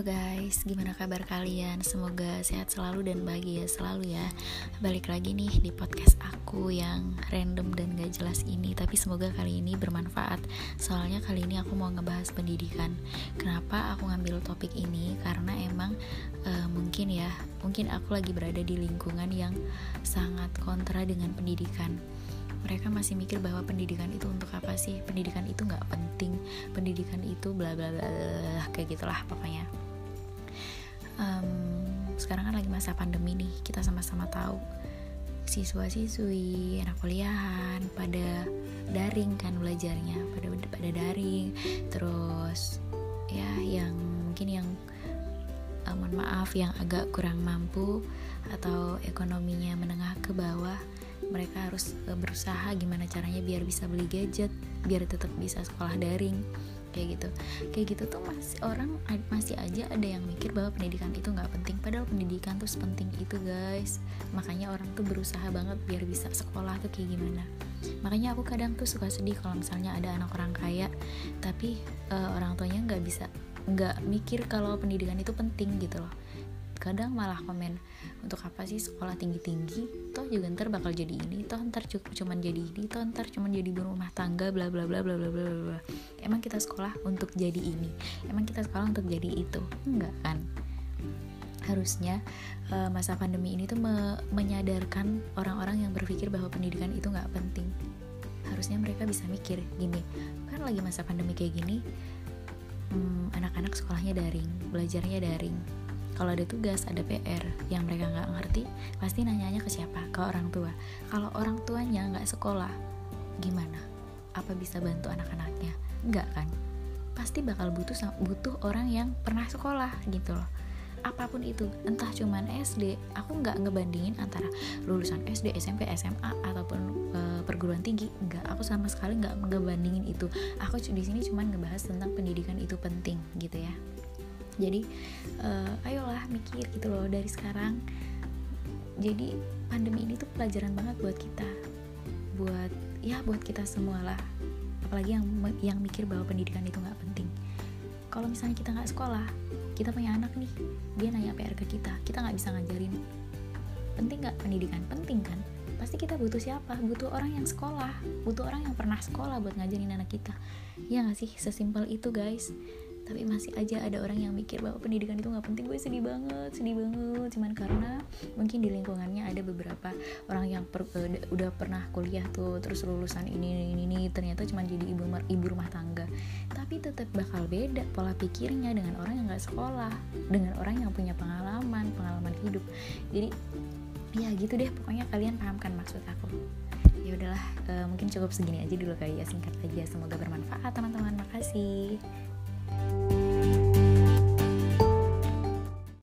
Guys, gimana kabar kalian? Semoga sehat selalu dan bahagia selalu ya. Balik lagi nih di podcast aku yang random dan gak jelas ini Tapi semoga kali ini bermanfaat. Soalnya kali ini aku mau ngebahas pendidikan. Kenapa aku ngambil topik ini? Karena emang uh, mungkin ya Mungkin aku lagi berada di lingkungan yang sangat kontra dengan pendidikan. Mereka masih mikir bahwa pendidikan itu untuk apa sih? Pendidikan itu nggak penting. Pendidikan itu bla bla bla kayak gitulah pokoknya um, sekarang kan lagi masa pandemi nih kita sama-sama tahu siswa-siswi anak kuliahan pada daring kan belajarnya pada pada daring. Terus ya yang mungkin yang uh, mohon maaf yang agak kurang mampu atau ekonominya menengah ke bawah mereka harus uh, berusaha gimana caranya biar bisa beli gadget biar tetap bisa sekolah daring kayak gitu. Kayak gitu tuh masih orang masih aja ada yang mikir bahwa pendidikan itu nggak penting padahal pendidikan tuh sepenting itu guys. Makanya orang tuh berusaha banget biar bisa sekolah tuh kayak gimana. Makanya aku kadang tuh suka sedih kalau misalnya ada anak orang kaya tapi uh, orang tuanya nggak bisa nggak mikir kalau pendidikan itu penting gitu loh kadang malah komen untuk apa sih sekolah tinggi-tinggi? Toh juga ntar bakal jadi ini toh ntar cukup cuman jadi ini toh ntar cuman jadi rumah tangga bla bla bla bla bla bla bla emang kita sekolah untuk jadi ini? Emang kita sekolah untuk jadi itu? Enggak kan? Harusnya uh, masa pandemi ini tuh me menyadarkan orang-orang yang berpikir bahwa pendidikan itu nggak penting. Harusnya mereka bisa mikir gini kan lagi masa pandemi kayak gini hmm, anak-anak hmm, sekolahnya daring belajarnya daring kalau ada tugas ada PR yang mereka nggak ngerti pasti nanyanya ke siapa? Ke orang tua. Kalau orang tuanya nggak sekolah gimana? Apa bisa bantu anak-anaknya? Nggak kan? Pasti bakal butuh butuh orang yang pernah sekolah gitu loh. Apa pun itu entah cuman SD aku nggak ngebandingin antara lulusan SD SMP SMA ataupun e, perguruan tinggi. Nggak aku sama sekali nggak ngebandingin itu. Aku di sini cuman ngebahas tentang pendidikan itu penting gitu ya. Jadi uh, ayolah mikir gitu loh dari sekarang. Jadi pandemi ini tuh pelajaran banget buat kita. Buat ya buat kita semua lah apalagi yang yang mikir bahwa pendidikan itu nggak penting. Kalau misalnya kita nggak sekolah kita punya anak nih dia nanya PR ke kita kita nggak bisa ngajarin. Penting nggak pendidikan? Penting kan? Pasti kita butuh siapa? Butuh orang yang sekolah. Butuh orang yang pernah sekolah buat ngajarin anak kita. Ya nggak sih? Sesimpel itu guys tapi masih aja ada orang yang mikir bahwa pendidikan itu nggak penting. Gue sedih banget sedih banget. Cuman karena mungkin di lingkungannya ada beberapa orang yang per, uh, udah pernah kuliah tuh terus lulusan ini ini ini ternyata cuma jadi ibu ibu rumah tangga. Tapi tetap bakal beda pola pikirnya dengan orang yang nggak sekolah dengan orang yang punya pengalaman pengalaman hidup. Jadi ya gitu deh. Pokoknya kalian pahamkan maksud aku. Ya udahlah uh, mungkin cukup segini aja dulu kali ya singkat aja. Semoga bermanfaat teman-teman. Makasih Thank you.